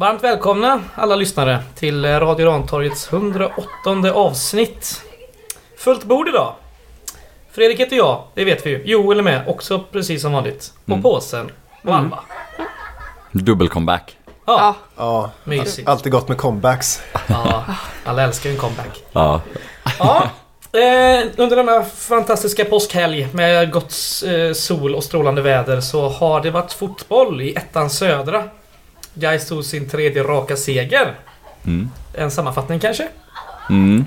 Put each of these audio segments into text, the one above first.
Varmt välkomna alla lyssnare till Radio Rantorgets 108 avsnitt. Fullt bord idag. Fredrik heter jag, det vet vi ju. Joel är med, också precis som vanligt. Och Mm. påsen. Och Alva. Dubbel comeback. Ja, Ja, mysigt. alltid gott med comebacks. Ja, alla älskar ju en comeback. Ja. Ja, eh, under denna fantastiska påskhelg med gott eh, sol och strålande väder så har det varit fotboll i ettan södra. Gais tog sin tredje raka seger. Mm. En sammanfattning kanske? Mm.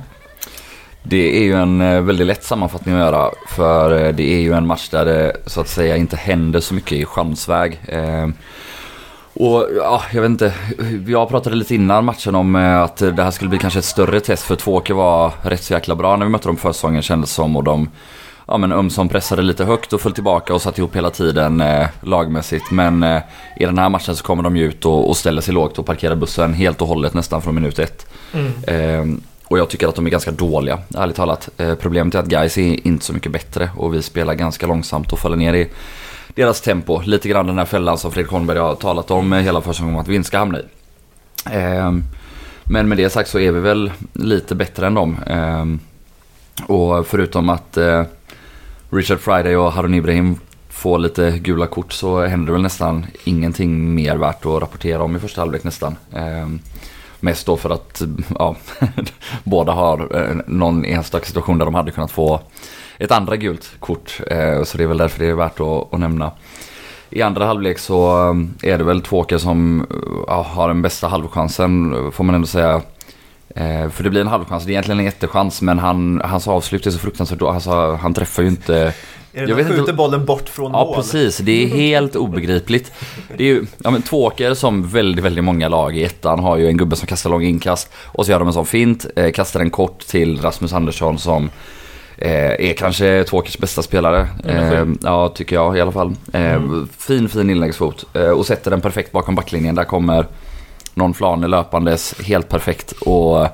Det är ju en eh, väldigt lätt sammanfattning att göra. För eh, det är ju en match där det så att säga inte händer så mycket i chansväg. Eh, och ja, jag vet inte. Jag pratade lite innan matchen om att det här skulle bli kanske ett större test. För Tvååker var rätt så jäkla bra när vi mötte dem för säsongen kändes som. Och de ja, men ömsom pressade lite högt och föll tillbaka och satt ihop hela tiden eh, lagmässigt. Men eh, i den här matchen så kommer de ju ut och, och ställer sig lågt och parkerar bussen helt och hållet nästan från minut ett. Mm. Eh, och jag tycker att de är ganska dåliga, ärligt talat. Eh, problemet är att guys är inte så mycket bättre och vi spelar ganska långsamt och faller ner i deras tempo. Lite grann den här fällan som Fredrik Holmberg har talat om eh, hela försäsongen att vi ska hamna i. Eh, men med det sagt så är vi väl lite bättre än dem. Eh, och förutom att eh, Richard Friday och Harun Ibrahim får lite gula kort så händer det väl nästan ingenting mer värt att rapportera om i första halvlek nästan. Eh, mest då för att ja, båda har eh, någon enstaka situation där de hade kunnat få ett andra gult kort. Eh, så det är väl därför det är värt att, att nämna. I andra halvlek så eh, är det väl Tvååker som ja, har den bästa halvchansen får man ändå säga. Eh, för det blir en halvchans, det är egentligen en jättechans men han, hans avslut är så fruktansvärt då, alltså, han träffar ju inte Är det Jag vet inte- skjuter bollen bort från Ja mål? precis, det är helt obegripligt. Det är ju, ja men Tvååker som väldigt, väldigt många lag i ettan har ju en gubbe som kastar lång inkast. Och så gör de en sån fint, eh, kastar den kort till Rasmus Andersson som eh, är kanske Tvååkers bästa spelare. Eh, ja, tycker jag i alla fall. Eh, Fin, fin inläggsfot. Och sätter den perfekt bakom backlinjen. Där kommer någon flan löpandes helt perfekt. Och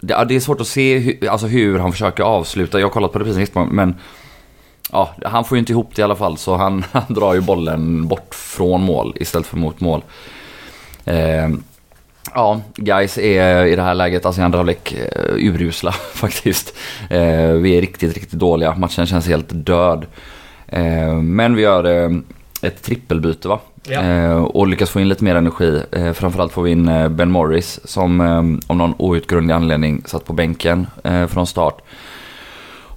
det, det är svårt att se hur, alltså hur han försöker avsluta. Jag har kollat på det precis men Ja, han får ju inte ihop det i alla fall så han, han drar ju bollen bort från mål istället för mot mål. Eh, ja, guys är i det här läget, alltså i andra halvlek, eh, urusla faktiskt. Eh, vi är riktigt, riktigt dåliga. Matchen känns helt död. Eh, men vi gör eh, ett trippelbyte va? Ja. Eh, och lyckas få in lite mer energi. Eh, framförallt får vi in eh, Ben Morris som eh, av någon outgrundlig anledning satt på bänken eh, från start.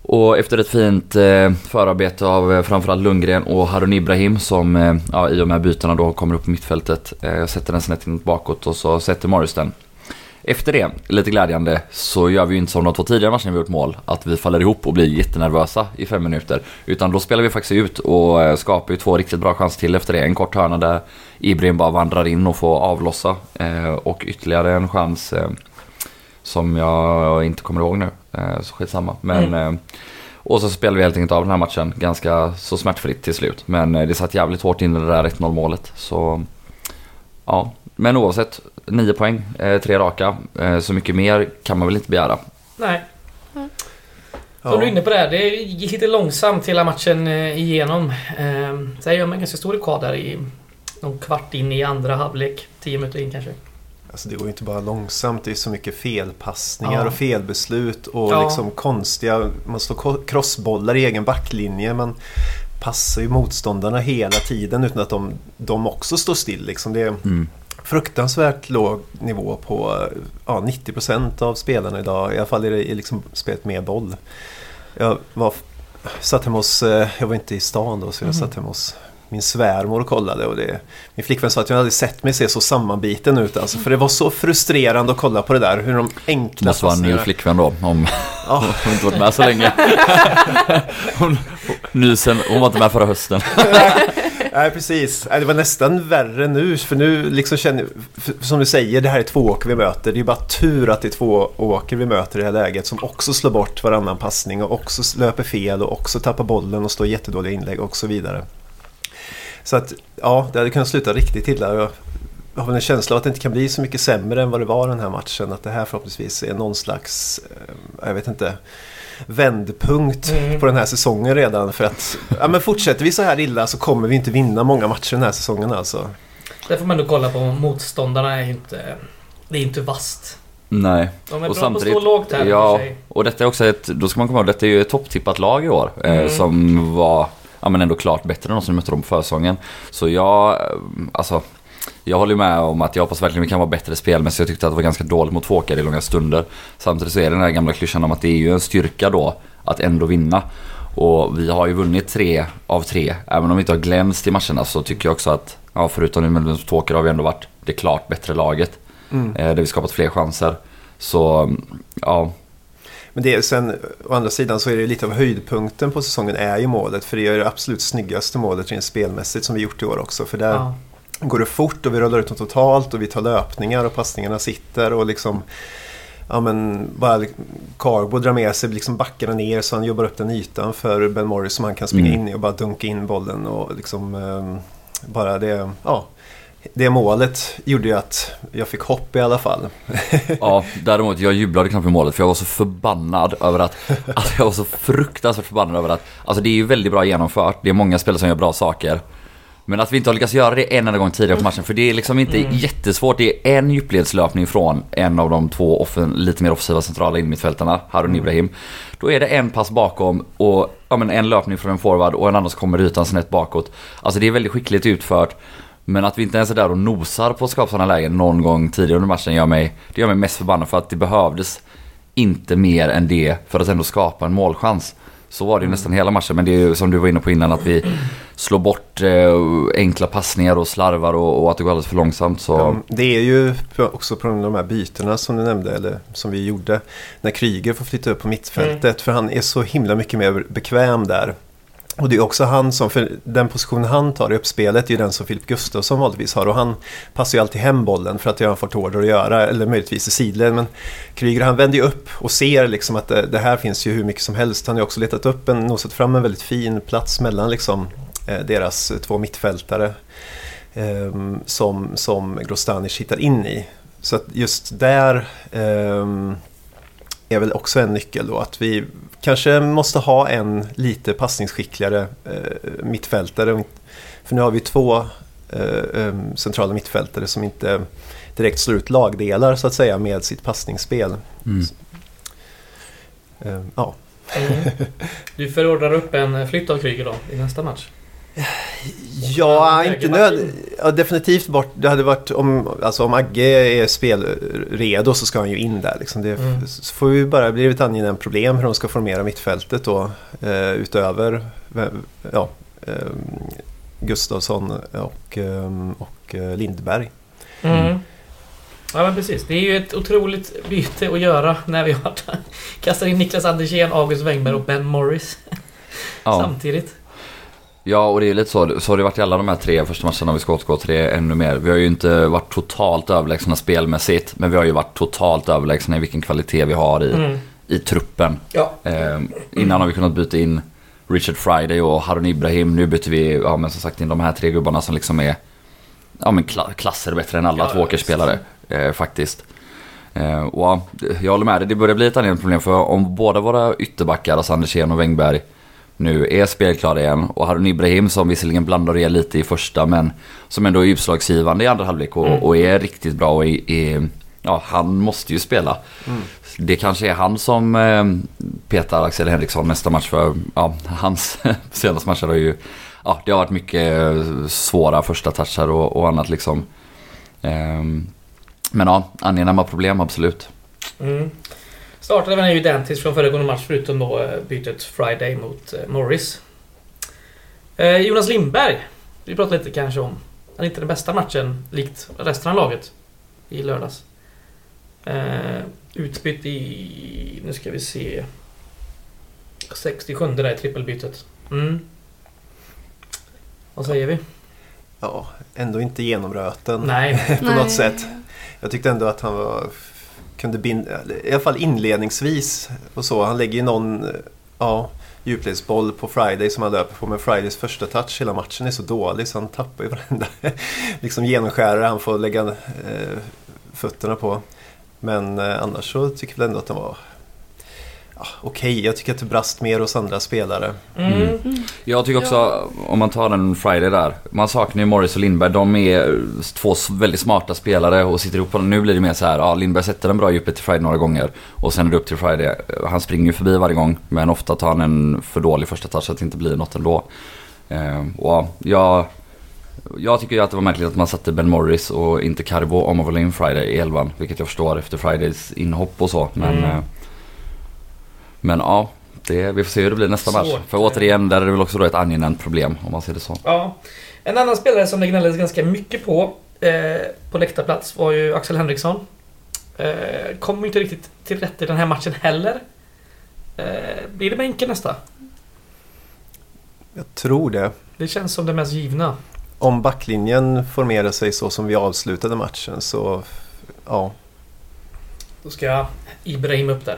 Och efter ett fint eh, förarbete av eh, framförallt Lundgren och Harun Ibrahim som eh, ja, i och med bytena då kommer upp på mittfältet. Eh, sätter den snett in bakåt och så sätter Morris den. Efter det, lite glädjande, så gör vi ju inte som de två tidigare matcherna vi gjort mål. Att vi faller ihop och blir jättenervösa i fem minuter. Utan då spelar vi faktiskt ut och eh, skapar ju två riktigt bra chanser till efter det. En kort hörna där Ibrahim bara vandrar in och får avlossa. Eh, och ytterligare en chans eh, som jag inte kommer ihåg nu. Så skitsamma. Men, eh, och så spelade vi helt enkelt av den här matchen ganska så smärtfritt till slut. Men det satt jävligt hårt in i det där 1-0 målet. Så ja, men oavsett. 9 poäng, eh, tre raka. Eh, så mycket mer kan man väl inte begära. Nej. Som Ja. du är inne på det här, det gick lite långsamt hela matchen eh, igenom. Eh, Sen gör man en ganska stor rekord där i någon kvart in i andra halvlek. 10 minuter in kanske. Alltså det går ju inte bara långsamt, det är så mycket felpassningar Ja. och felbeslut och Ja. liksom konstiga, man står ko- crossbollar i egen backlinje. Man passar ju motståndarna hela tiden utan att de, de också står still. Liksom. Det Mm. Fruktansvärt låg nivå på ja, 90% av spelarna idag. I alla fall det i liksom spelet med boll. Jag var, satt hemma hos, eh, jag var inte i stan då, så jag Mhm. satt hemma hos min svärmor och kollade. Och det, min flickvän sa att jag hade sett mig se så sammanbiten ut. Alltså, för det var så frustrerande att kolla på det där. Hur de enkla Måste vara en ny flickvän då. Om Ja. hon inte varit med så länge. hon, nysen, hon var inte med förra hösten. Nej, precis. Det var nästan värre nu. För nu liksom känner som du säger, det här är två åker vi möter. Det är bara tur att det är två åker vi möter i det här läget som också slår bort varannan passning och också löper fel och också tappar bollen och står jättedåliga inlägg och så vidare. Så att, ja, det hade kunnat sluta riktigt illa. Jag har väl en känsla av att det inte kan bli så mycket sämre än vad det var den här matchen. Att det här förhoppningsvis är någon slags, eh, jag vet inte, vändpunkt Mm. på den här säsongen redan. För att, ja men fortsätter vi så här illa så kommer vi inte vinna många matcher den här säsongen alltså. Det får man ändå kolla på. Motståndarna är ju inte... Det är inte vast. Nej. De är Och bra samtidigt- på att stå lågt här Ja, och detta är också ett, då ska man komma ihåg, detta är ju ett topptippat lag i år. Eh, Mm. som var, ja men ändå klart bättre än de som mötte dem på försäsongen. Så jag, eh, alltså, jag håller med om att jag hoppas verkligen vi kan vara bättre spelmässigt. Jag tyckte att det var ganska dåligt mot Fåkar i långa stunder. Samtidigt så är det den här gamla klyschan om att det är ju en styrka då att ändå vinna. Och vi har ju vunnit tre av tre. Även om vi inte har glänst i matcherna så tycker jag också att, ja förutom nu med Fåkar har vi ändå varit det klart bättre laget. Mm. Eh, där vi skapat fler chanser. Så, ja. Men det är sen, å andra sidan så är det lite av höjdpunkten på säsongen är ju målet. För det är det absolut snyggaste målet rent spelmässigt som vi gjort i år också. För där Ja. Går det fort och vi rullar ut dem totalt och vi tar löpningar och passningarna sitter och liksom Ja men bara Carbo drar med sig liksom backarna ner så han jobbar upp den ytan för Ben Morris som han kan springa Mm. in i och bara dunka in bollen och liksom ehm, bara det, ja. Det målet gjorde ju att jag fick hopp i alla fall. Ja, däremot jag jublade knappt med målet för jag var så förbannad över att, alltså jag var så fruktansvärt förbannad över att, alltså det är ju väldigt bra genomfört, det är många spelare som gör bra saker. Men att vi inte har lyckats göra det en enda gång tidigare på matchen, för det är liksom inte Mm. jättesvårt. Det är en djupledslöpning från en av de två offen, lite mer offensiva centrala innermittfältarna, Harun Mm. Ibrahim. Då är det en pass bakom och ja, men en löpning från en forward och en annan som kommer utan snett bakåt. Alltså det är väldigt skickligt utfört. Men att vi inte ens är där och nosar på att skapa sådana lägen någon gång tidigare under matchen gör mig, det gör mig mest förbannad för att det behövdes inte mer än det för att ändå skapa en målchans. Så var det ju nästan hela matchen, men det är ju som du var inne på innan att vi slår bort eh, enkla passningar och slarvar och, och att det går alldeles för långsamt. Så Ja, Det är ju också på de här bytena som du nämnde, eller som vi gjorde. När Kryger får flytta upp på mittfältet, för han är så himla mycket mer bekväm där. Och det är också han som, för den position han tar i uppspelet är ju den som Filip Gustafsson vanligtvis har. Och han passar ju alltid hem bollen för att det har han fått order att göra, eller möjligtvis i sidled. Men Kryger han vänder ju upp och ser liksom att det, det här finns ju hur mycket som helst. Han har ju också letat upp en, nosat fram en väldigt fin plats mellan liksom eh, deras eh, två mittfältare. eh, som, som Grostanic hittar in i. Så att just där eh, är väl också en nyckel då att vi kanske måste ha en lite passningsskickligare eh, mittfältare. För nu har vi två eh, em, centrala mittfältare som inte direkt slår ut lagdelar så att säga med sitt passningsspel. mm. Ehm, ja. Mm. Du förordrar upp en flytt av Kryger då i nästa match? Ja, inte nöd... ja, definitivt bort. Det hade varit om, alltså om Agge är spelredo så ska han ju in där. Liksom. Det Mm. så får vi bara bli ett angenämt problem hur de ska formera mittfältet då. Eh, utöver ja, eh, Gustavsson och, eh, och eh, Lindberg. Mm. Ja men precis. Det är ju ett otroligt byte att göra när vi har kastar in Niklas Andersén, August Wengberg och Ben Morris ja. samtidigt. Ja, och det är lite så. Så har det varit i alla de här tre första matcherna. Vi ska återgå till det ännu mer. Vi har ju inte varit totalt överlägsna spelmässigt. Men vi har ju varit totalt överlägsna i vilken kvalitet vi har i, Mm. i truppen. Ja. Eh, innan har vi kunnat byta in Richard Friday och Harun Ibrahim. Nu byter vi, ja men som sagt in de här tre gubbarna som liksom är ja, men kla- klasser bättre än alla Ja, tvååkersspelare. Eh, faktiskt. Eh, och ja, jag håller med dig, det börjar bli ett anledning problem för om båda våra ytterbackar, alltså Andersén och Wengberg, nu är spelklara igen och Harun Ibrahim som visserligen blandar ger lite i första men som ändå är utslagsgivande i andra halvlek och, Mm. och är riktigt bra och är, är, ja, han måste ju spela. Mm. Det kanske är han som eh, petar Axel Henriksson nästa match för ja, hans senaste matcher har ju Ja, det har varit mycket eh, svåra första touchar och, och annat liksom. Ehm, men ja, angenäma problem absolut. Mm. Startade väl identiskt från föregående match förutom då eh, bytet Friday mot eh, Morris. Eh, Jonas Lindberg. Vi pratade lite kanske om. Han är inte den bästa matchen likt resten av laget i lördags. Utbytt i... Nu ska vi se. 67 där i trippelbytet. Mm. Vad säger vi? Ja, ändå inte genomröten Nej. på något sätt. Jag tyckte ändå att han var, kunde binda, i alla fall inledningsvis och så. Han lägger ju någon eh, ja, djupledsboll på Friday som han löper på. Men Fridays första touch hela matchen är så dålig så han tappar ju varenda liksom genomskärare han får lägga eh, fötterna på. Men eh, annars så tycker jag väl ändå att han var ja, okej. Jag tycker att det brast mer hos andra spelare. Mm. Jag tycker också, om man tar en Friday där. Man saknar ju Morris och Lindberg. De är två väldigt smarta spelare och sitter ihop. Nu blir det mer så här, ja Lindberg sätter den bra djupet till Friday några gånger. Och sen är det upp till Friday. Han springer ju förbi varje gång. Men ofta tar han en för dålig första touch så att det inte blir något ändå. Eh, och ja, jag, jag tycker ju att det var märkligt att man satte Ben Morris och inte Carbo om man ville in Friday i elvan. Vilket jag förstår efter Fridays inhopp och så. Men, Mm. Eh, men ja, det, vi får se hur det blir nästa match. Svårt. För återigen, där är det väl också då ett angenämt problem om man ser det så. Ja. En annan spelare som det gnälldes ganska mycket på eh, på läktarplats var ju Axel Henriksson. Eh, kom inte riktigt till rätt i den här matchen heller. Eh, blir det bänken nästa? Jag tror det. Det känns som det mest givna. Om backlinjen formerar sig så som vi avslutade matchen så ja. Då ska Ibrahim upp där.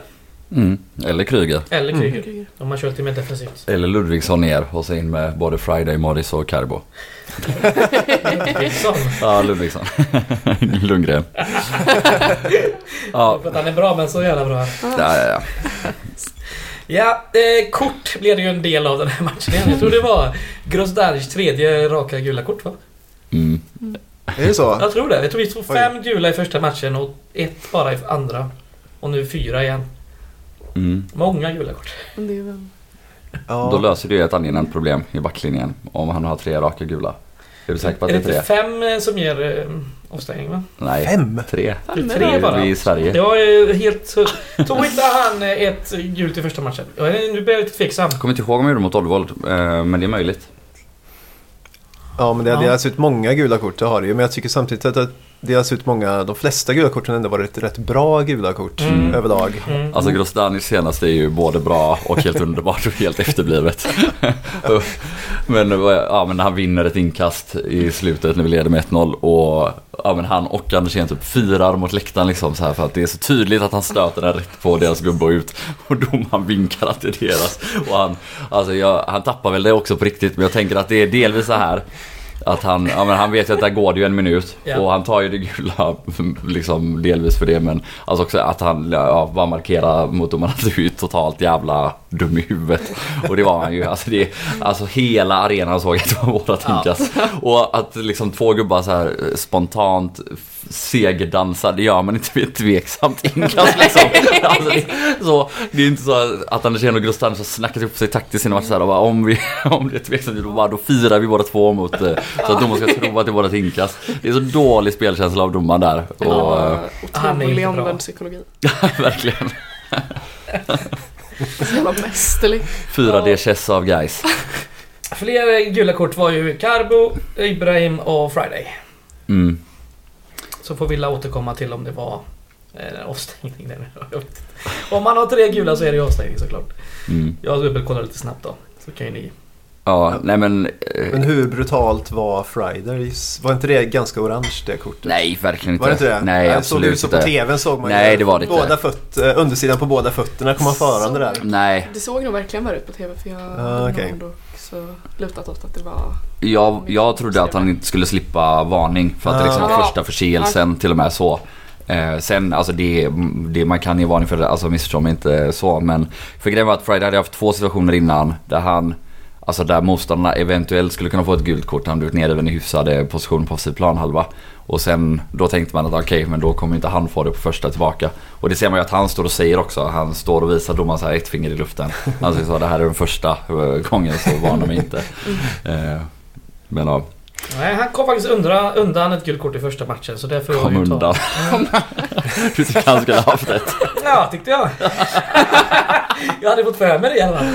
Mm. Eller Kryger. Eller Mm. Kryger. Om man kör lite mer defensivt. Eller Ludvigsson ner och så in med både Friday, Morris och Carbo. Ludvigsson. Ja, Ludvigsson. Lundgren. ja, För att han är bra men så jävla bra. ja, ja, ja. Ja, eh, kort blev det ju en del av den här matchen igen. Jag tror det var Grosdanic tredje raka gula kort va? Mm. Är det så? Jag tror det. Jag tror vi tog Oj. fem gula i första matchen och ett bara i andra. Och nu fyra igen. Mm. Många gula kort. Det är väl... Ja. Då löser det ju ett angenämt problem i backlinjen. Om han har tre raka gula. Är du säker på att är det det är tre? fem eh, som ger eh, avstängning va? Nej, Fem? tre. Det är Fan, tre bara. Vi i Sverige. Jag är helt... Tog inte han eh, ett gult i första matchen? Är, nu blir jag lite tveksam. Jag kommer inte ihåg om jag gjorde mot Oddvold, men det är möjligt. Ja, men det Ja. delas ut många gula kort, det har det ju. Men jag tycker samtidigt att det delas ut många, de flesta gula korten ändå varit rätt bra gula kort Mm. överlag. Mm. Alltså Grosdanic senaste är ju både bra och helt underbart och helt efterblivet. men, ja, men han vinner ett inkast i slutet när vi leder med 1-0 och ja, men han och Andersén typ firar mot läktaren liksom så här för att det är så tydligt att han stöter den rätt på deras gubbe och ut och domaren vinkar att det är deras. Och han, alltså jag, han tappar väl det också på riktigt men jag tänker att det är delvis så här att han, ja, men han vet ju att där går det ju en minut Ja. och han tar ju det gula liksom delvis för det men alltså också att han ja, bara markerar mot domaren att du är ju totalt jävla dum i huvudet. Och det var han ju. Alltså, det, alltså hela arenan såg att det var vårat Ja. inkast. Och att liksom två gubbar så här spontant segerdansar, det gör man inte vid ett tveksamt inkast liksom. Alltså, det, så, det är inte så att Andersén och Grosdanic har snackat upp sig taktiskt i en match så här, och bara, om, vi, om det är tveksamt, då, bara, då firar vi båda två mot eh, så att domaren ska tro att det är vårat inkast. Det är så dålig spelkänsla av domaren där. Och, Ja, eh, otrolig omvänd psykologi. verkligen. Så jävla mästerlig. 4D chess av guys. Fler gula kort var ju Carbo, Ibrahim och Friday. Mm. Så får Villa återkomma till om det var eh, avstängning. där. Jag vet inte. Om man har tre gula så är det ju avstängning såklart. Mm. Jag dubbelkollar lite snabbt då. Så kan ju ni... Ja, nej men... eh, Men hur brutalt var Fridays? Var inte det ganska orange det kortet? Nej, verkligen inte. Var det inte det? Nej, det absolut ut så på inte. TVn såg man Nej, ju det var det inte. båda föt, eh, undersidan på båda fötterna komma förande där. Nej, Det såg nog verkligen värre ut på TV för jag Ah, ändå också lutat åt att det var... jag, jag trodde att han inte skulle slippa varning för att det liksom var Ah. första förseelsen till och med så. Eh, sen, alltså det, det, man kan ge varning för det, alltså missförstå mig inte så men För grejen var att Friday hade haft två situationer innan där han Alltså där motståndarna eventuellt skulle kunna få ett gult kort. Han blivit nedriven i hyfsade position på offensiv planhalva. Och sen då tänkte man att okej, men då kommer inte han få det på första tillbaka. Och det ser man ju att han står och säger också. Han står och visar domaren så här ett finger i luften. Han säger så det här är den första eh, gången så varnar mig inte. Eh, men ja, Nej, han kom faktiskt undra, undan ett gult kort i första matchen så därför kom ju ta- undan. Du tycker han skulle ha haft ett. Ja, tyckte jag. jag hade fått för mig det i alla fall.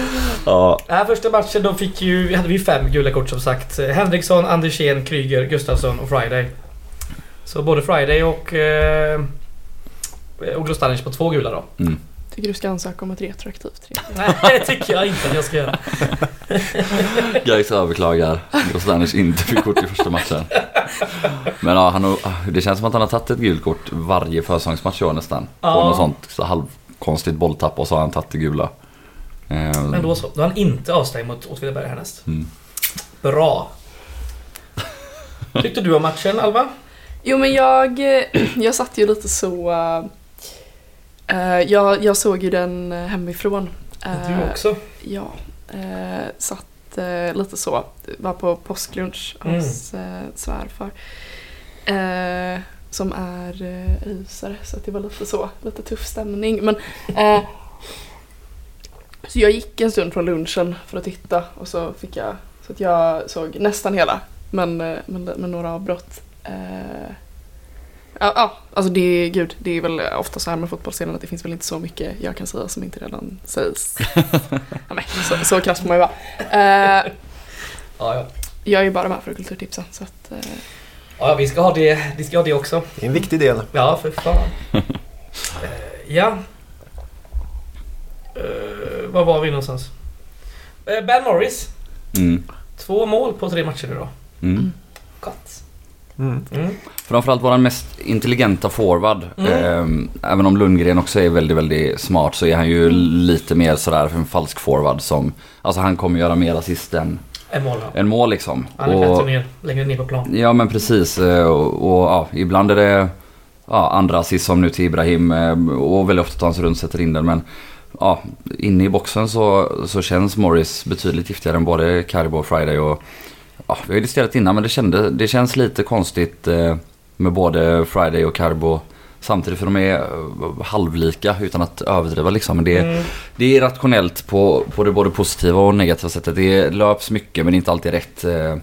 Ja, Den första matchen då fick ju, hade vi fem gula kort som sagt. Henriksson, Andersén, Kryger, Gustafsson och Friday. Så både Friday och... Eh, och Grostanic på två gula då. mm. Tycker du ska ansöka om ett retroaktivt. Nej, det tycker jag inte att jag ska göra. Gais överklagar. Grosdanic inte fick kort i första matchen. Men ja, han, har- det känns som att han har tagit ett gult kort varje försäsongsmatch i år nästan. Ja. På något sånt så halvkonstigt bolltapp och så har han tagit det gula. Eh, Men då så. Då har han inte avstängd mot Åtvidaberg härnäst. Mm. Bra. Tyckte du om matchen Alva? Jo men jag, jag satt ju lite så... eh, Eh, jag, jag såg ju den eh, hemifrån. Eh, Du också? Ja. Eh, satt eh, lite så. Var på påsklunch Mm. hos eh, svärfar. Eh, som är eh, rysare så det var lite så. Lite tuff stämning. Men, eh, så jag gick en stund från lunchen för att titta och så fick jag så att jag såg nästan hela men eh, med, med några avbrott. Eh, Ja, ja, alltså det är, gud, det är väl ofta så här med fotbollsscenen att det finns väl inte så mycket jag kan säga som inte redan sägs. ja, men, så, så krass får man ju vara. Eh, Ja, ja. jag är ju bara med för att kulturtipsa så att eh, Ja, vi ska ha det, vi ska ha det också. Det är en viktig del. Ja, för fan. Eh, ja. Uh, var var vi någonstans? Uh, ben Morris. Mm. Två mål på tre matcher idag. Mm. Mm. Mm. Framförallt våran mest intelligenta forward. Mm. Ehm, även om Lundgren också är väldigt, väldigt smart så är han ju lite mer sådär för en falsk forward som... Alltså han kommer göra mer assist än, En mål ja. än mål liksom. Han är Och- bättre ner, längre ner på plan. Ja men precis eh, och, och ja, ibland är det ja, andra assist som nu till Ibrahim eh, och väldigt ofta tar han sig runt och sätter in den men ja, inne i boxen så, så känns Morris betydligt giftigare än både Carbo och Friday och ja, vi har ju diskuterat innan men det, kände, det känns lite konstigt eh, med både Friday och Carbo samtidigt för de är eh, halvlika utan att överdriva liksom. Men det, Mm. det är rationellt på, på det både positiva och negativa sättet. Det löps mycket men inte alltid rätt. eh,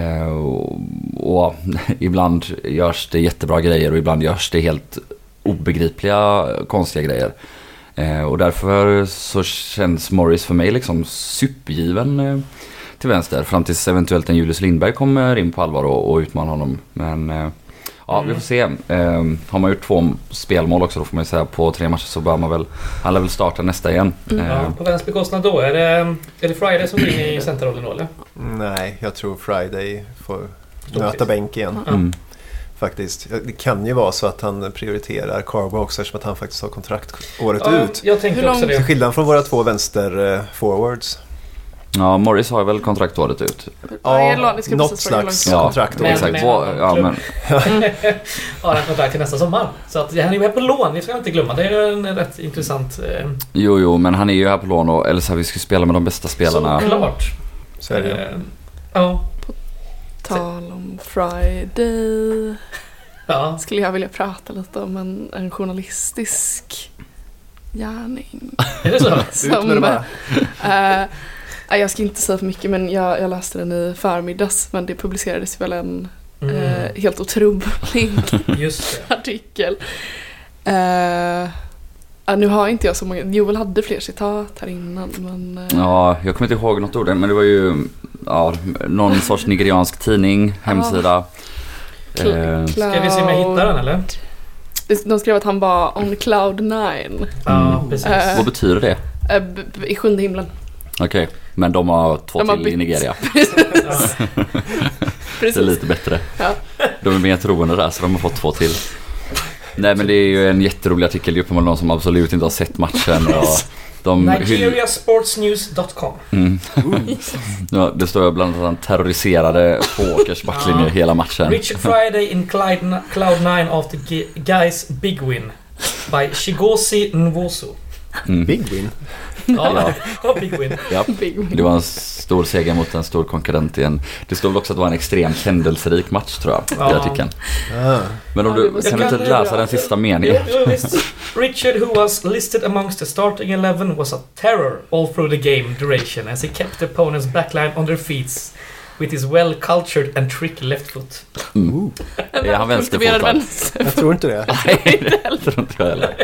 eh, och, och ibland görs det jättebra grejer och ibland görs det helt obegripliga konstiga grejer. Eh, och därför så känns Morris för mig liksom supergiven till vänster. Fram tills eventuellt en Julius Lindberg kommer in på allvar och, och utmanar honom. Men eh, ja, vi Mm. får se. Eh, har man gjort två spelmål också då får man ju säga på tre matcher så bör man väl, han lär väl starta nästa igen. Mm. Eh, Ja, på vems bekostnad då? Är det, är det Friday som går in i centerrollen då eller? Nej, jag tror Friday får Stort möta fisk. bänk igen. mm. Faktiskt. Det kan ju vara så att han prioriterar Carbo också eftersom att han faktiskt har kontrakt året Ja, ut. jag tänkte Hur också långt- Till det. skillnad från våra två vänster eh, forwards. Ja, Morris har väl kontrakt året ut. ja, jag något slags Ja, kontrakt. Men- exakt. ja, men, Har han kontrakt till nästa sommar. Så att han är ju här på lån, det ska man inte glömma. Det är en rätt intressant... Eh, jo, jo, men han är ju här på lån och eller så här, vi ska spela med de bästa spelarna. Såklart. Så är det. Eh, Ja. Tal om Friday Ja. skulle jag vilja prata lite om en, en journalistisk gärning. Är det så? Ut med det bara. Jag ska inte säga för mycket men jag, jag läste den i förmiddags men det publicerades väl en Mm. eh, helt otrolig Just det. artikel. Eh, nu har inte jag så många, Joel hade fler citat här innan men eh, Ja, jag kommer inte ihåg något ord men det var ju ja, någon sorts nigeriansk tidning, hemsida. Cl- Eh, Ska vi se om jag hittar den eller? De skrev att han var on cloud nine Ja, Mm. precis. Eh, vad betyder det? eh, i sjunde himlen. Okej, men de har två De har till i. Nigeria. Ja. Det är Precis. lite bättre. Ja. De är mer troende där så de har fått två till. Nej men det är ju en jätterolig artikel. Det är uppenbarligen någon som absolut inte har sett matchen. Och de hyll... Nigeriasportsnews.com mm. ja, Det står bland annat terroriserade på Åkers backlinje Ja. hela matchen. Richard Friday in Clyde, Cloud9 after Guys Big Win. By Shigosi Nwosu. Mm. Big win. Ja, ja. Big Win. Ja. Big win. Det var en stor seger mot en stor konkurrent igen. Det stod också att det var en extremt händelserik match tror jag i Ja. artikeln. Ah. Men om Ja, du kan du inte läsa den sista meningen? Richard, who was listed amongst the starting 11, was a terror all through the game duration as he kept the opponent's backline on their feet with his well-cultured and tricky left foot. Mm. En Är han vänsterfotad? vänster. Jag tror inte det. Nej, det tror inte jag heller.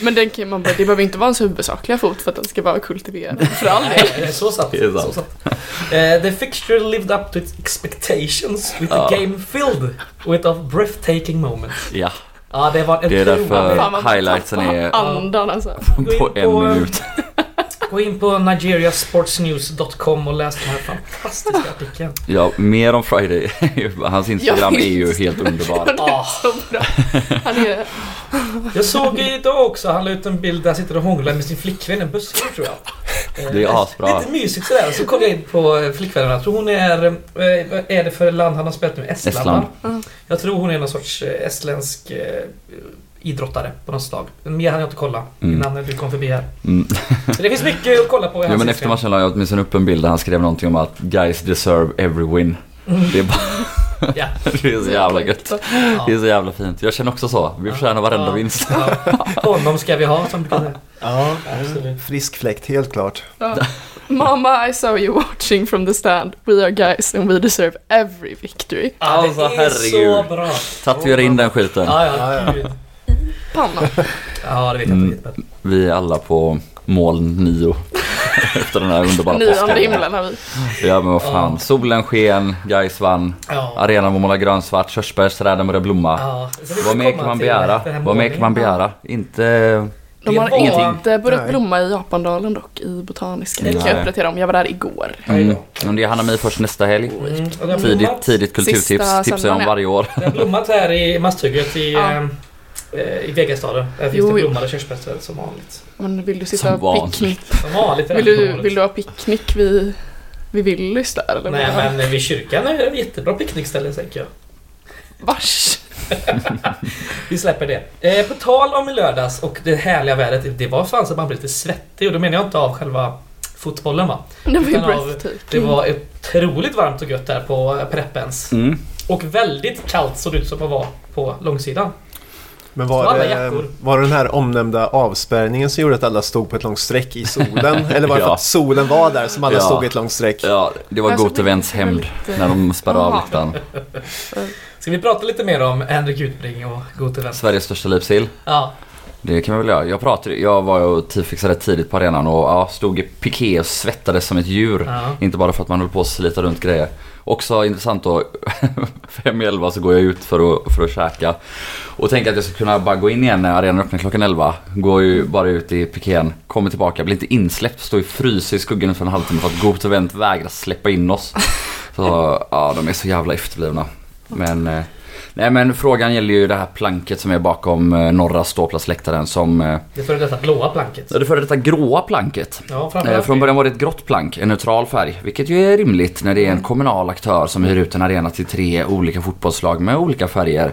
Men den kan man bara, det behöver inte vara ens huvudsakliga fot för att den ska vara kultiverad. För all del. Så sant. Det. Så sant. Eh, the fixture lived up to its expectations with Ja. the game filled with a breathtaking moment. Ja, Ja, det var en Det är därför- highlightsen är- Andan alltså. På en minut. Gå in på nigeriasportsnews.com och läs den här fantastiska artikeln. Ja, mer om Friday. Hans Instagram är ju helt underbar. Det är så bra. Han är... Jag såg idag också, han la ut en bild där han sitter och hånglar med sin flickvän, en buske tror jag. Eh, Det är asbra. Lite mysigt sådär. Så kollade jag in på eh, flickvännen. Jag tror hon är... eh, Vad är det för land han har spelat nu? Estland, Estland. va? Jag tror hon är någon sorts eh, estländsk... idrottare på något slag. Mer hann jag inte kolla Mm. innan du kom förbi här. Mm. Så det finns mycket att kolla på i Ja, hans men Instagram. efter matchen la jag åtminstone upp en bild där han skrev någonting om att guys deserve every win. Mm. Det är, bara, Ja. det är så jävla gött. Ja. Det är så jävla fint. Jag känner också så. Vi förtjänar varenda Ja. vinst. Ja. Honom ska vi ha som du kan säga. Ja, Absolut. frisk fläkt, helt klart. Ja. Mamma, I saw you watching from the stand. We are guys and we deserve every victory. Ja, Alltså, det är så herregud. bra. Tatuera in den skiten. Ja, ja, Gud. Panna. Ja, det vet jag Mm. inte. riktigt. Vi är alla på moln nio. Efter den här underbara Nionde påsken. himlen har vi. Ja men vad fan. Ja. Solen sken, guys vann. Ja. Arenan var målad grönsvart, körsbärsträden började blomma. Ja. Vad mer kan man begära? Vad mer kan man begära? Inte... De har var- inte börjat Nej. blomma i Japandalen dock, i Botaniska. Det kan jag uppdatera om. Jag var där igår. Mm. Det är Hanami först nästa helg. Mm. Tidigt, tidigt kulturtips. Sista Tipsar jag om varje år. Det har blommat här i Masthugget i, Ja. Eh, i Vegastaden. Där finns Jo, det blommade körsbärsträd som vanligt. Men vill du Som sitta och vanligt. picknick? Som vanligt Vill som du, vill du ha picknick vid, vid Willys där eller? Nej vad? men vid kyrkan är det ett jättebra picknickställe tänker jag. Vars? Vi släpper det. Eh, på tal om i lördags och det härliga vädret. Det var fan så att man blev lite svettig och då menar jag inte av själva fotbollen va. Det var ju breathtaking. Det var otroligt varmt och gött där på Preppens. Mm. Och väldigt kallt såg det ut som att vara på långsidan. Men var det, var det den här omnämnda avspärrningen som gjorde att alla stod på ett långt streck i solen? Eller var det för Ja. att solen var där som alla Ja. stod i ett långt streck? Ja, det var Alltså, Gote Vents det var hämnd när de spärrade av läktaren. Ska vi prata lite mer om Henrik Utbring och Gothe Wendt? Sveriges största livssill. Ja. Det kan vi väl göra. Jag pratade, jag var och tidfixade tidigt på arenan och ja, stod i piké och svettades som ett djur. ja. Inte bara för att man höll på att slita runt grejer. Också intressant då, fem i elva så går jag ut för att, för att käka. Och tänker att jag ska kunna bara gå in igen när arenan öppnar klockan 11. Går ju bara ut i pikén, kommer tillbaka, blir inte insläppt, står ju fryser i skuggan för en halvtimme för att Gote Wendt vägrar släppa in oss. Så ja, de är så jävla efterblivna. Men, eh, nej men frågan gäller ju det här planket som är bakom eh, norra ståplatsläktaren som, eh, Det före detta blåa planket. det före detta gråa planket. Ja, Eh. Från början var det ett grått plank, en neutral färg. Vilket ju är rimligt när det är en kommunal aktör som hyr ut en arena till tre olika fotbollslag med olika färger.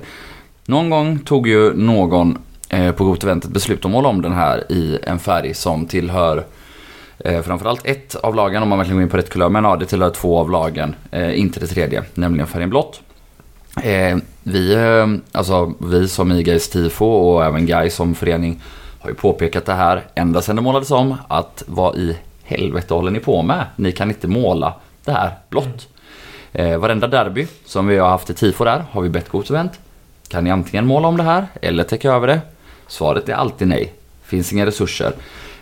Någon gång tog ju någon eh, på Gote Wendt ett beslut att måla om den här i en färg som tillhör eh, framförallt ett av lagen om man verkligen går in på rätt kulör. Men ja, det tillhör två av lagen, eh, inte det tredje, nämligen färgen blått. Eh, vi, eh, alltså vi som i Gais Tifo och även Gais som förening har ju påpekat det här ända sedan det målades om att vad i helvete håller ni på med? Ni kan inte måla det här blått. Eh, varenda derby som vi har haft i Tifo där har vi bett Gote Kan ni antingen måla om det här eller täcka över det? Svaret är alltid nej. Finns inga resurser.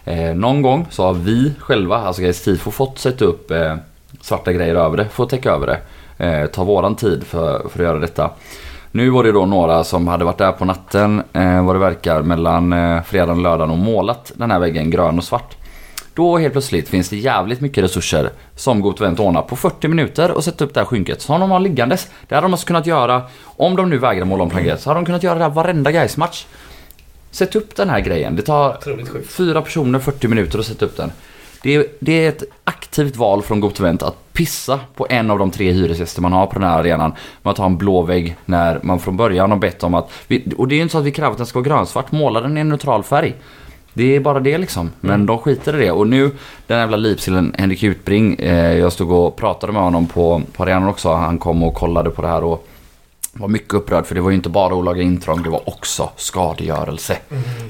Eh, någon gång så har vi själva, alltså Gais Tifo, fått sätta upp eh, svarta grejer över det för att täcka över det. Eh, ta våran tid för, för att göra detta. Nu var det då några som hade varit där på natten, eh, vad det verkar, mellan eh, fredagen och lördagen och målat den här väggen grön och svart. Då helt plötsligt finns det jävligt mycket resurser som Gote Wendt ordnar på 40 minuter och sätta upp det här skynket som de har liggandes. Det hade de alltså kunnat göra, om de nu vägrar måla om planket, så hade de kunnat göra det här varenda Gais-match. Sätt upp den här grejen. Det tar fyra personer 40 minuter att sätta upp den. Det är, det är ett aktivt val från Gote Wendt att pissa på en av de tre hyresgäster man har på den här arenan att ha en blå vägg när man från början har bett om att... Vi, och det är ju inte så att vi kräver att den ska vara grönsvart, måla den i en neutral färg. Det är bara det liksom. Men de skiter i det. Och nu, den jävla lipsillen Henrik Utbring, eh, jag stod och pratade med honom på, på arenan också. Han kom och kollade på det här och var mycket upprörd för det var ju inte bara olaga intrång, det var också skadegörelse.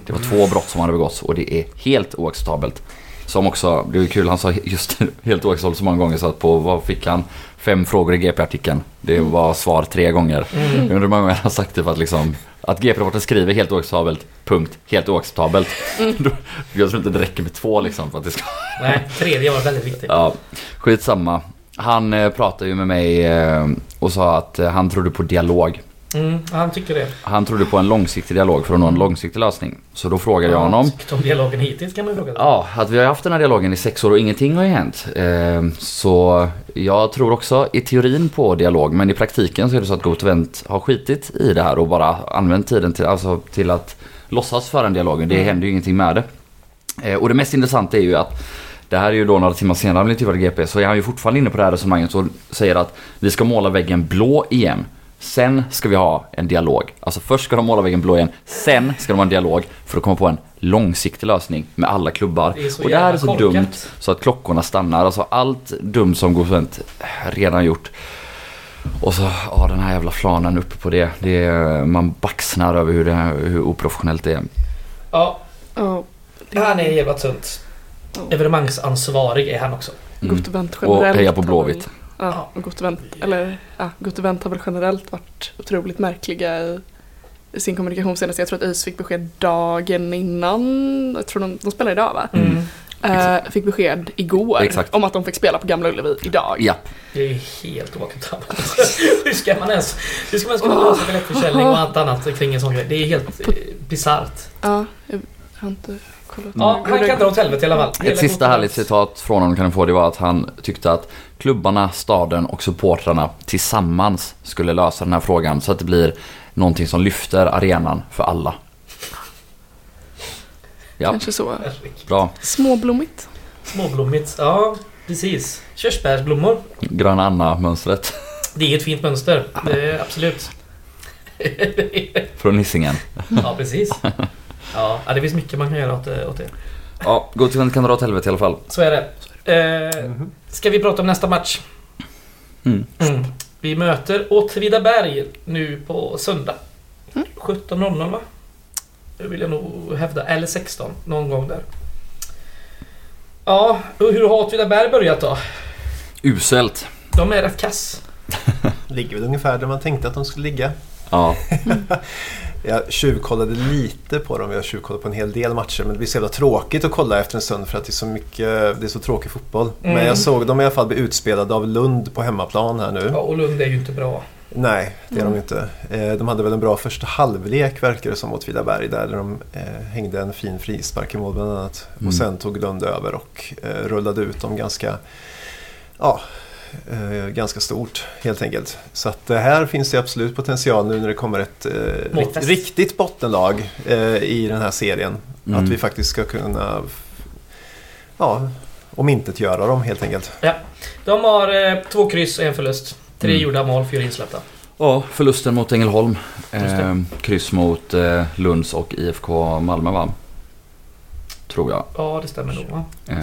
Det var två brott som hade begåtts och det är helt oacceptabelt. Som också, det var kul, han sa just helt oacceptabelt så många gånger så att på, vad fick han? Fem frågor i GP-artikeln. Det var svar tre gånger. Jag undrar hur många gånger han har sagt det för att liksom att GP-rapporten skriver helt oacceptabelt, punkt, helt oacceptabelt. Då- Jag tror inte det räcker med två liksom för att det ska Nej, tredje var väldigt viktigt. Ja, skitsamma. Han eh, pratade ju med mig eh, och sa att eh, han trodde på dialog. Mm, han tycker det. Han trodde på en långsiktig dialog för att nå en långsiktig lösning. Så då frågade jag honom. Om dialogen hittills kan man fråga. Ja, att vi har haft den här dialogen i sex år och ingenting har ju hänt. Eh, så jag tror också i teorin på dialog, men i praktiken så är det så att Gote Wendt har skitit i det här och bara använt tiden till, alltså, till att låtsas föra en dialog. Det Mm. händer ju ingenting med det. Eh, och det mest intressanta är ju att det här är ju då några timmar senare han blev intervjuad GP så är han ju fortfarande inne på det här resonemanget och säger att vi ska måla väggen blå igen. Sen ska vi ha en dialog. Alltså först ska de måla väggen blå igen, sen ska de ha en dialog för att komma på en långsiktig lösning med alla klubbar. Det är så och det här är så korkat. dumt så att klockorna stannar. Alltså allt dumt som Gosent redan gjort. Och så, ja den här jävla flanen uppe på det. det är, man baxnar över hur, det, hur oprofessionellt det är. Ja, Ja. han är jävla tunt. Evenemangsansvarig är han också. Mm. Och generellt. heja på Blåvitt. Ja, och Gott event, eller ja, Gott har väl generellt varit otroligt märkliga i, i sin kommunikation senast. Jag tror att ÖIS fick besked dagen innan, jag tror de, de spelar idag va? Mm. Eh, fick besked igår Exakt. om att de fick spela på Gamla Ullevi idag. Ja, Det är helt oacceptabelt. hur ska man ens, hur ska man ens kunna lösa biljettförsäljning och allt annat kring en sån grej? Det är helt bisarrt. Ja, jag har inte. Ja, han kan dra åt helvete i alla fall. Hela Ett sista härligt citat från honom kan du få. Det var att han tyckte att klubbarna, staden och supportrarna tillsammans skulle lösa den här frågan så att det blir någonting som lyfter arenan för alla. Ja, Kanske så. Bra. Småblommigt. Småblommigt. Ja, precis. Körsbärsblommor. Gröna Anna-mönstret Det är ett fint mönster. Det är absolut. från Hisingen. ja, precis. Ja, ja, det finns mycket man kan göra åt, det- åt det. Ja, Gotland kan dra åt helvete i alla fall. Så är det. Eh, Mhm. ska vi prata om nästa match? Mm. Mm. Vi möter Åtvidaberg nu på söndag. Mm. 17.00 va? Det vill jag nog hävda. Eller 16. Någon gång där. Ja, och hur har Åtvidaberg börjat då? Uselt. De är rätt kass. Ligger väl ungefär där man tänkte att de skulle ligga. Ja, Jag tjuvkollade lite på dem. Jag tjuvkollade på en hel del matcher. Men det blir så jävla tråkigt att kolla efter en stund för att det är så mycket, det är så tråkig fotboll. Mm. Men jag såg dem i alla fall bli utspelade av Lund på hemmaplan här nu. Ja, och Lund är ju inte bra. Nej, det är de Mm. inte. Eh, De hade väl en bra första halvlek verkar det som åt Vidaberg där de eh, hängde en fin frispark i mål bland annat. Mm. Och sen tog Lund över och eh, rullade ut dem ganska, ja, eh, ganska stort helt enkelt. Så att det här finns det absolut potential nu när det kommer ett eh, riktigt bottenlag eh, i den här serien. Mm. Att vi faktiskt ska kunna ja, omintetgöra dem helt enkelt. De har eh, två kryss och en förlust. Tre Mm. gjorda mål, fyra insläppta. ja förlusten mot Ängelholm. Just det. Eh, kryss mot eh, Lunds och IFK Malmö va? Tror jag. Ja, det stämmer nog va? Eh,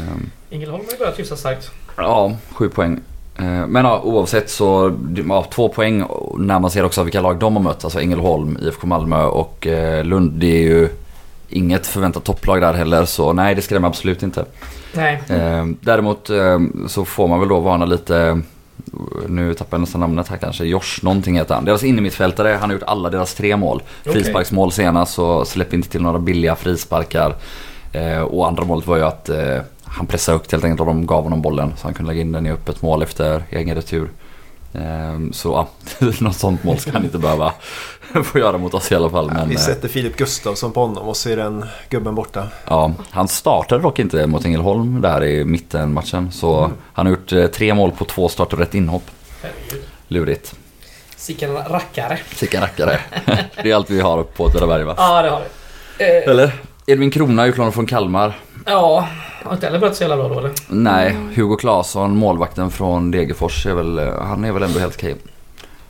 Ängelholm har ju börjat hyfsat starkt. Ja, sju poäng. Eh, Men ja, oavsett så, ja, två poäng när man ser också vilka lag de har mött. Alltså Ängelholm, IFK Malmö och eh, Lund. Det är ju inget förväntat topplag där heller. Så nej, det skrämmer absolut inte. Nej. Eh, Däremot så får man väl då varna lite, nu tappar jag nästan namnet här kanske, Josh någonting heter han. Deras innermittfältare, han har gjort alla deras tre mål. Frisparksmål senast så släpp inte till några billiga frisparkar. Eh, och andra målet var ju att eh, han pressade högt helt enkelt och de gav honom bollen så han kunde lägga in den i öppet mål efter egen retur. Eh, så ja, något sånt mål ska han inte behöva få göra mot oss i alla fall. Men, vi eh, sätter Filip Gustafsson på honom och så är den gubben borta. Ja, han startade dock inte mot Ängelholm där i mittenmatchen. Så Mm. han har gjort eh, tre mål på två starter och ett inhopp. Herregud. Lurigt. Sicken rackare. Sicken rackare. det är allt vi har på Åtvidaberg va? Ja, det har vi. Eh, Eller? Edvin Krona utlånad från Kalmar. Ja, har inte heller börjat så jävla bra då eller? Nej, Hugo Claesson, målvakten från Degerfors, är väl, han är väl ändå helt okej.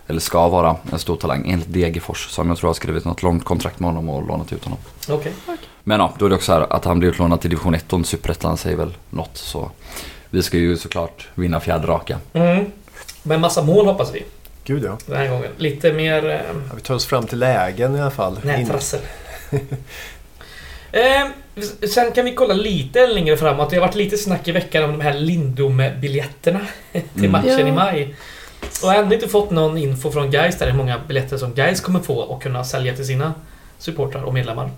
Eller ska vara en stor talang enligt Degerfors som jag tror har skrivit något långt kontrakt med honom och lånat ut honom. Okej. Men ja, då är det också här att han blir utlånad till division 1 och Superettan säger väl något så. Vi ska ju såklart vinna fjärde raka. Mm. Men massa mål hoppas vi Gud ja. den här gången. Lite mer eh, ja. Vi tar oss fram till lägen i alla fall. In- nätrassel. eh, sen kan vi kolla lite längre framåt. Det har varit lite snack i veckan om de här Lindome-biljetterna till Mm. matchen Ja. i maj. Och jag har ändå inte fått någon info från Gais där hur många biljetter som Gais kommer få och kunna sälja till sina supportrar och medlemmar.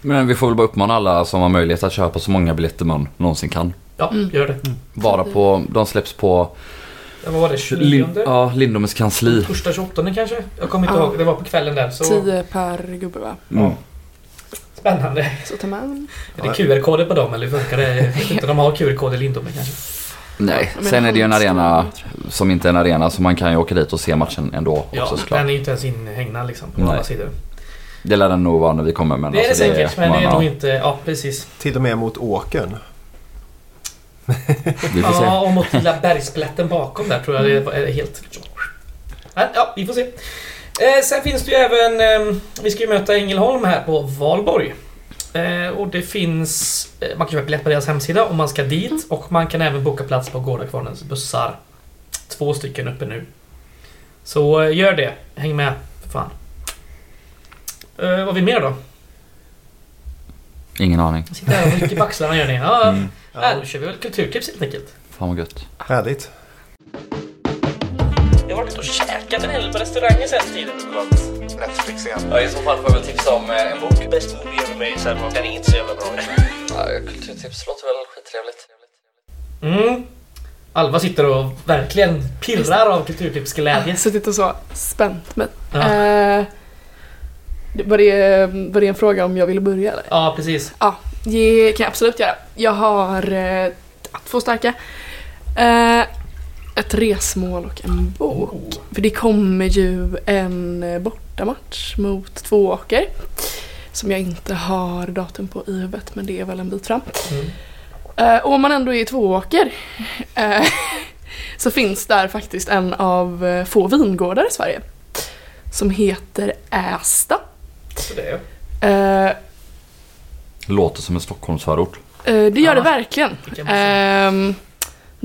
Men vi får väl bara uppmana alla som har möjlighet att köpa så många biljetter man någonsin kan. Ja, Mm. gör det. Bara på, de släpps på Ja, Vad var det? 29? Lin, ja, Lindomes kansli. Torsdag 28 kanske? Jag kommer inte Ja. ihåg. Det var på kvällen där. Så Tio per gubbe va? Mm. Spännande. Så ta med en. Är det QR-koder på dem eller hur funkar det? Jag vet inte, de har QR-kod i Lindome kanske. Nej, sen är det ju en arena som inte är en arena så man kan ju åka dit och se matchen ändå Ja, också såklart. den är ju inte ens inhägnad liksom på Nej. alla sidor. Det lär den nog vara när vi kommer men Det är det alltså, säkert, men det är man- nog ja, inte... Ja, precis. Till och med mot åkern. Ja, och mot lilla bergsplätten bakom där tror jag det är helt... Ja, vi får se. Eh, sen finns det ju även... Eh, vi ska ju möta Ängelholm här på Valborg. Eh, och det finns... Eh, man kan köpa biljett på deras hemsida om man ska dit. Och man kan även boka plats på Gårdakvarnens bussar. Två stycken uppe nu. Så eh, gör det. Häng med. För fan. Eh, vad vi mer då? Ingen aning. Sitter här och rycker på axlarna gör ni. Ja, Mm. ja. då kör vi väl kulturtips helt enkelt. Fan vad gött. Härligt. Jag har varit och käkat en hel del på restauranger sen tiden. Netflix igen. Ja, i så fall får jag väl tipsa om eh, en bok. Bäst movie ever made, så här, den inte så jävla bra. Ja, kulturtips låter väl skittrevligt. Mm. Alva sitter och verkligen pirrar av kulturtipsglädje. Jag har suttit och så spänt mig. Ja. Eh, var, det, var det en fråga om jag ville börja eller? Ja, precis. Ja, det kan jag absolut göra. Jag har eh, två starka. Eh, ett resmål och en bok. För det kommer ju en eh, bortamatch mot Tvååker. Som jag inte har datum på i huvudet men det är väl en bit fram. Mm. Eh, och om man ändå är i Tvååker eh, så finns där faktiskt en av få vingårdar i Sverige. Som heter Ästa. Så det är Eh, Låter som en Stockholmsförort. Eh, det gör Ja, det verkligen. det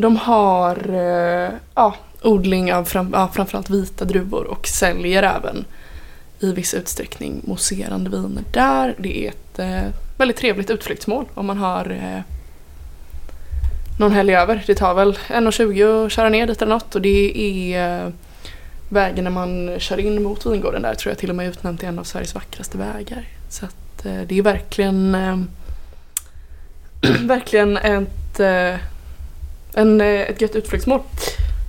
de har eh, ja, odling av fram, ja, framförallt vita druvor och säljer även i viss utsträckning mousserande viner där. Det är ett eh, väldigt trevligt utflyktsmål om man har eh, någon helg över. Det tar väl 1.20 att köra ner dit eller något och det är eh, vägen när man kör in mot vingården där tror jag till och med är utnämnt till en av Sveriges vackraste vägar. Så att eh, det är verkligen eh, verkligen ett, eh, en, eh, ett gött utflyktsmål.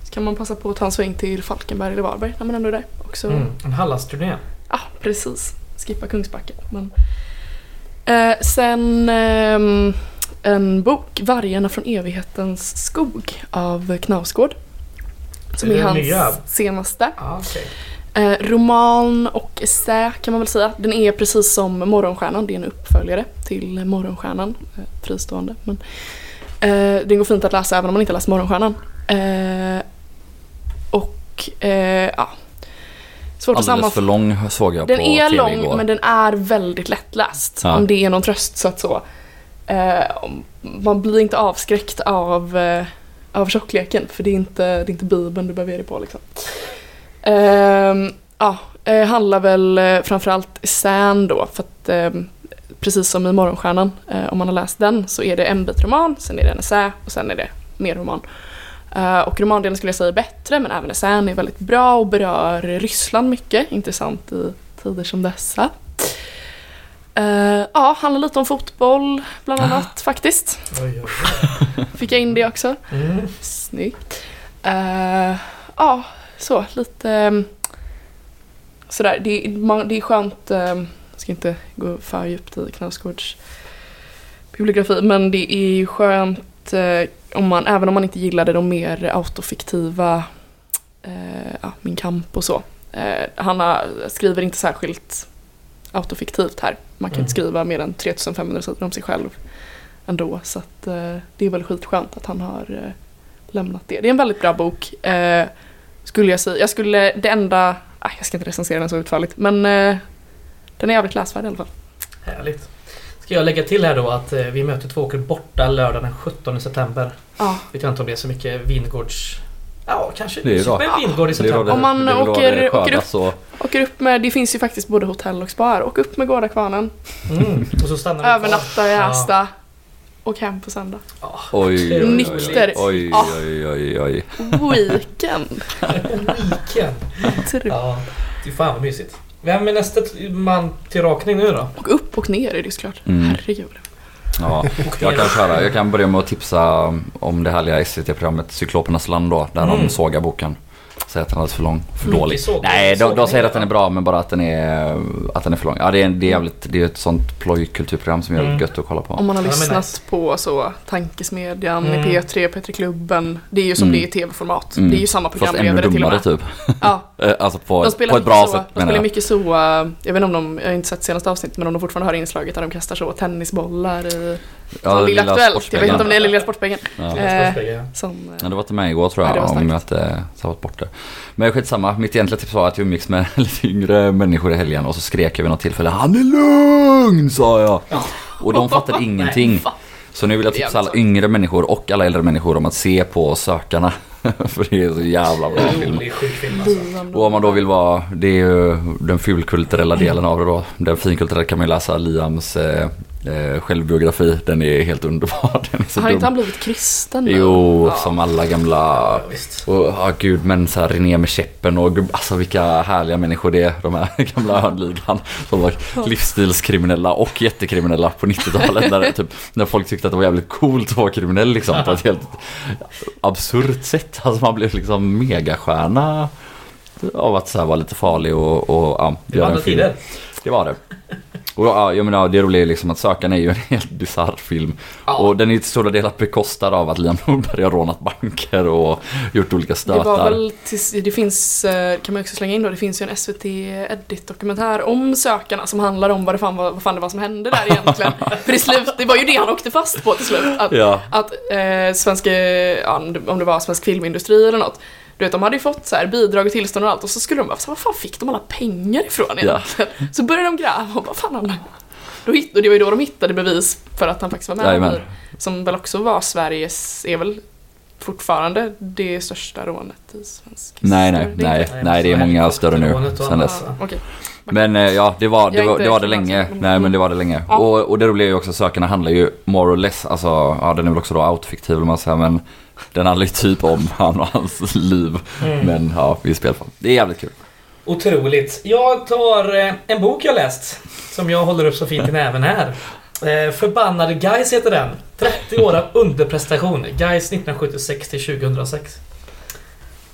Så kan man passa på att ta en sväng till Falkenberg eller Varberg när man ändå är där. Också. Mm. En Hallandsturné. Ja, precis. Skippa Kungsbacka. Men. Eh, sen ehm, en bok, Vargarna från evighetens skog av Knausgård. Som Är är hans nya? senaste. Ja, okej. Eh, roman och essä kan man väl säga. Den är precis som Morgonstjärnan, det är en uppföljare till Morgonstjärnan. Eh, fristående. Men, eh, den går fint att läsa även om man inte läst Morgonstjärnan. Eh, och eh, ja, svårt att Alldeles sammanfatta. för lång såg jag Den på är TV lång igår. men den är väldigt lättläst. Ja. Om det är någon tröst så att så. Eh, man blir inte avskräckt av, eh, av tjockleken för det är, inte, det är inte bibeln du behöver ge dig på liksom. Ehm, ja, eh, handlar väl eh, framförallt essän då för att precis som i Morgonstjärnan, eh, om man har läst den så är det en bit roman, sen är det en essä och sen är det mer roman. Eh, och romandelen skulle jag säga är bättre men även essän är väldigt bra och berör Ryssland mycket, intressant i tider som dessa. Eh, ja, handlar lite om fotboll bland annat faktiskt. Oj, oj, Fick jag in det också. Mm. Snyggt. Eh, ja, så lite um, sådär. Det, är- man, det är skönt, jag ska inte gå för djupt i Knausgårds bibliografi, men det är ju skönt eh, om man, även om man inte gillade de mer autofiktiva eh, ja, Min kamp och så. Eh, han skriver inte särskilt autofiktivt här. Man kan Mm. inte skriva mer än 3500 sidor om sig själv ändå. Så att, det är väl skitskönt att han har lämnat det. Det är en väldigt bra bok. Skulle jag säga. Jag skulle, det enda, ah, jag ska inte recensera den så utförligt, men den är jävligt läsvärd i alla fall. Härligt. Ska jag lägga till här då att eh, vi möter Tvååker borta lördag den 17 september. Ja. Vet jag inte om det är så mycket vingårds... Ja, kanske. Det är. Men vingård i september. det- Om man åker- det åker skördas och- Åker upp med, det finns ju faktiskt både hotell och spa här. Åk upp med Gårdakvarnen, Mm. Och så stannar övernattar i Ja. Åsta och hem på söndag. Ja. Oj. Nykter. Oj, oj, oj, oj. Weekend! Weekend. Ja, det är fan vad mysigt. Vem är nästa man till rakning nu då? Och upp och ner är det såklart. Mm. Herregud. Ja, jag kan köra. Jag kan börja med att tipsa om det härliga SVT-programmet Cyklopernas land då, där Mm. de sågar boken. Säger att den är alldeles för lång, för Mycket dålig. såg- Nej, de, de säger att den är bra men bara att den är, att den är för lång. Ja, det är, det är jävligt, det är ett sånt plojkulturprogram som är Mm. gött att kolla på. Om man har lyssnat nice. på så Tankesmedjan Mm. i P3, P3 Klubben. Det är ju som Mm. det är i tv-format. Mm. Det är ju samma programledare till och med. typ. Ja, Eh, Alltså på, de spelar på ett bra så, sätt De spelar jag. mycket så, eh, jag vet inte om de, jag har inte sett senaste avsnittet men om de fortfarande har inslaget där de kastar så tennisbollar i Ja, Som Lilla Aktuellt. Jag vet inte om det är Lilla Sportspegeln. Ja. Eh, som, Ja, det var till mig igår tror Ja, jag, var om jag inte tappat bort det. Men skitsamma, mitt egentliga tips var att jag umgicks med lite yngre människor i helgen och så skrek jag vid något tillfälle Han är lugn! sa jag. Ja. Och de fattade ingenting. Så nu vill jag tipsa alla yngre människor och alla äldre människor om att se på Sökarna. För det är så jävla bra film. Sjuk film alltså. Och om man då vill vara, det är ju den fulkulturella delen av det då. Den finkulturella kan man ju läsa Liams eh, eh, självbiografi. Den är helt underbar. Den är så Har dum. inte han blivit kristen nu? Jo, Ja. som alla gamla Ja, och ja gud men så här René med käppen och alltså vilka härliga människor det är. De här gamla Örnligan. Som var livsstilskriminella och jättekriminella på 90-talet. När, typ, när folk tyckte att det var jävligt coolt att vara kriminell liksom. På ett helt absurt sätt. Alltså man blev liksom megastjärna av att så här vara lite farlig och, och ja, var andra film. tider. Det var det. Och ja, jag menar, det roliga är liksom att Sökaren är ju en helt bisarr film. Ja. Och den är till stora delar bekostad av att Liam Norberg har rånat banker och gjort olika Det stötar. var väl tills, det finns, eh, kan man också slänga in då, det finns ju en SVT Edit-dokumentär om sökarna som handlar om vad det fan var, vad fan det var som hände där egentligen. För i slut, det var ju det han åkte fast på till slut. Att, Ja, att eh, svenska, ja, om det var svensk filmindustri eller något. Du vet, de hade ju fått så här bidrag och tillstånd och allt och så skulle de bara, var fan fick de alla pengar ifrån egentligen? Så började de gräva och bara, fan han, då hitt, och det var ju då de hittade bevis för att han faktiskt var med Jajamän. som väl också var Sveriges, är väl fortfarande det största rånet i svensk nej nej, nej, nej det är många större nu sen dess. Men eh, ja, det var det, var, det, var det länge. Nej men det var det länge. Ja. Och, och det roliga är ju också, Sökarna handlar ju more or less, alltså ja den är väl också då autofiktiv om man säger men den handlar ju typ om han och hans liv. Mm. Men ja, i spelform. Det är jävligt kul. Otroligt. Jag tar eh, en bok jag läst. Som jag håller upp så fint i näven här. Eh, Förbannade Guys heter den. 30 år av underprestation. Guys 1976 till 2006.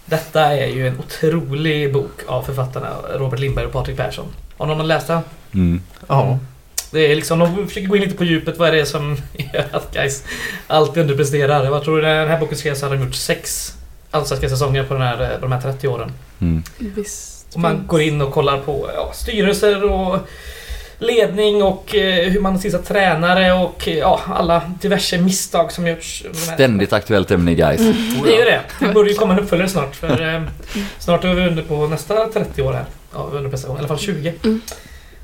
Detta är ju en otrolig bok av författarna Robert Lindberg och Patrik Persson. Har någon läst den? Mm. Ja. Det är liksom, de försöker gå in lite på djupet. Vad är det som gör att Guys alltid underpresterar? Jag tror den här boken skrevs hade de gjort sex allsvenska säsonger på, den här, på de här 30 åren. Mm. Visst Och man går in och kollar på ja, styrelser och ledning och eh, hur man tillsatt tränare och eh, ja, alla diverse misstag som gjorts. Ständigt aktuellt ämne guys. Det är ju det. Det borde ju komma en uppföljare snart. För eh, snart är vi under på nästa 30 år här. Av underprestation. I alla fall 20. Mm.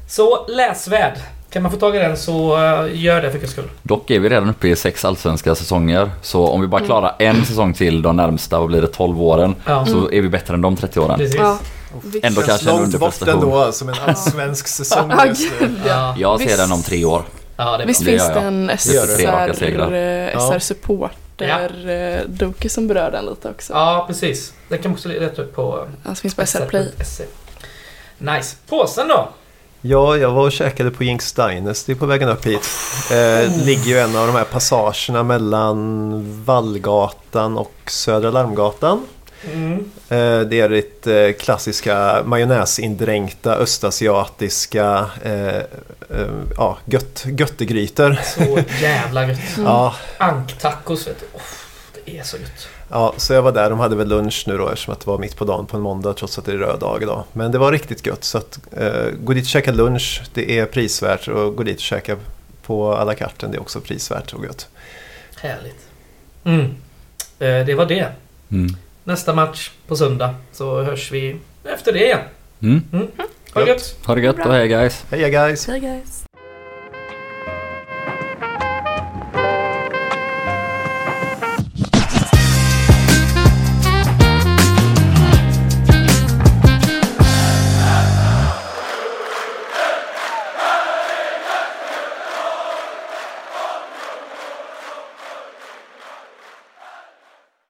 Så läsvärd. Kan man få tag i den så eh, gör det för guds skull. Dock är vi redan uppe i sex allsvenska säsonger. Så om vi bara klarar en säsong till de närmsta, vad blir det, 12 åren. Ja, Så är vi bättre än de 30 åren. precis. Ja, visst. Ändå kanske en långt bort underprestation. ändå som en allsvensk säsong Ja, just nu. gud, Ja, Jag ser Visst. den om tre år. ja det Visst finns det en segrar. SR, Ja. Som berör den lite också. Ja, precis. Det kan man också leta upp på Alltså finns på SR Play. Nice. Påsen då? Ja, jag var och käkade på Jinx Dynasty på vägen upp hit. Eh, ligger ju en av de här passagerna mellan Vallgatan och Södra Larmgatan. Mm. Eh, det är ditt eh, klassiska majonnäsindränkta östasiatiska eh, eh, ja, gött, göttegrytor. Så jävla gött. Mm. Ja, Anktacos vet du. Oh, det är så gött. ja, så jag var där. De hade väl lunch nu då eftersom att det var mitt på dagen på en måndag trots att det är röd dag idag. Men det var riktigt gött. Så att, eh, gå dit och käka lunch. Det är prisvärt och gå dit och käka på à la carte. Det är också prisvärt och gött. Härligt. Mm. Eh, det var det. Mm. Nästa match på söndag så hörs vi efter det igen. Mm. Ha det gött! Ha det gött och hej guys. Heja guys! Hej guys!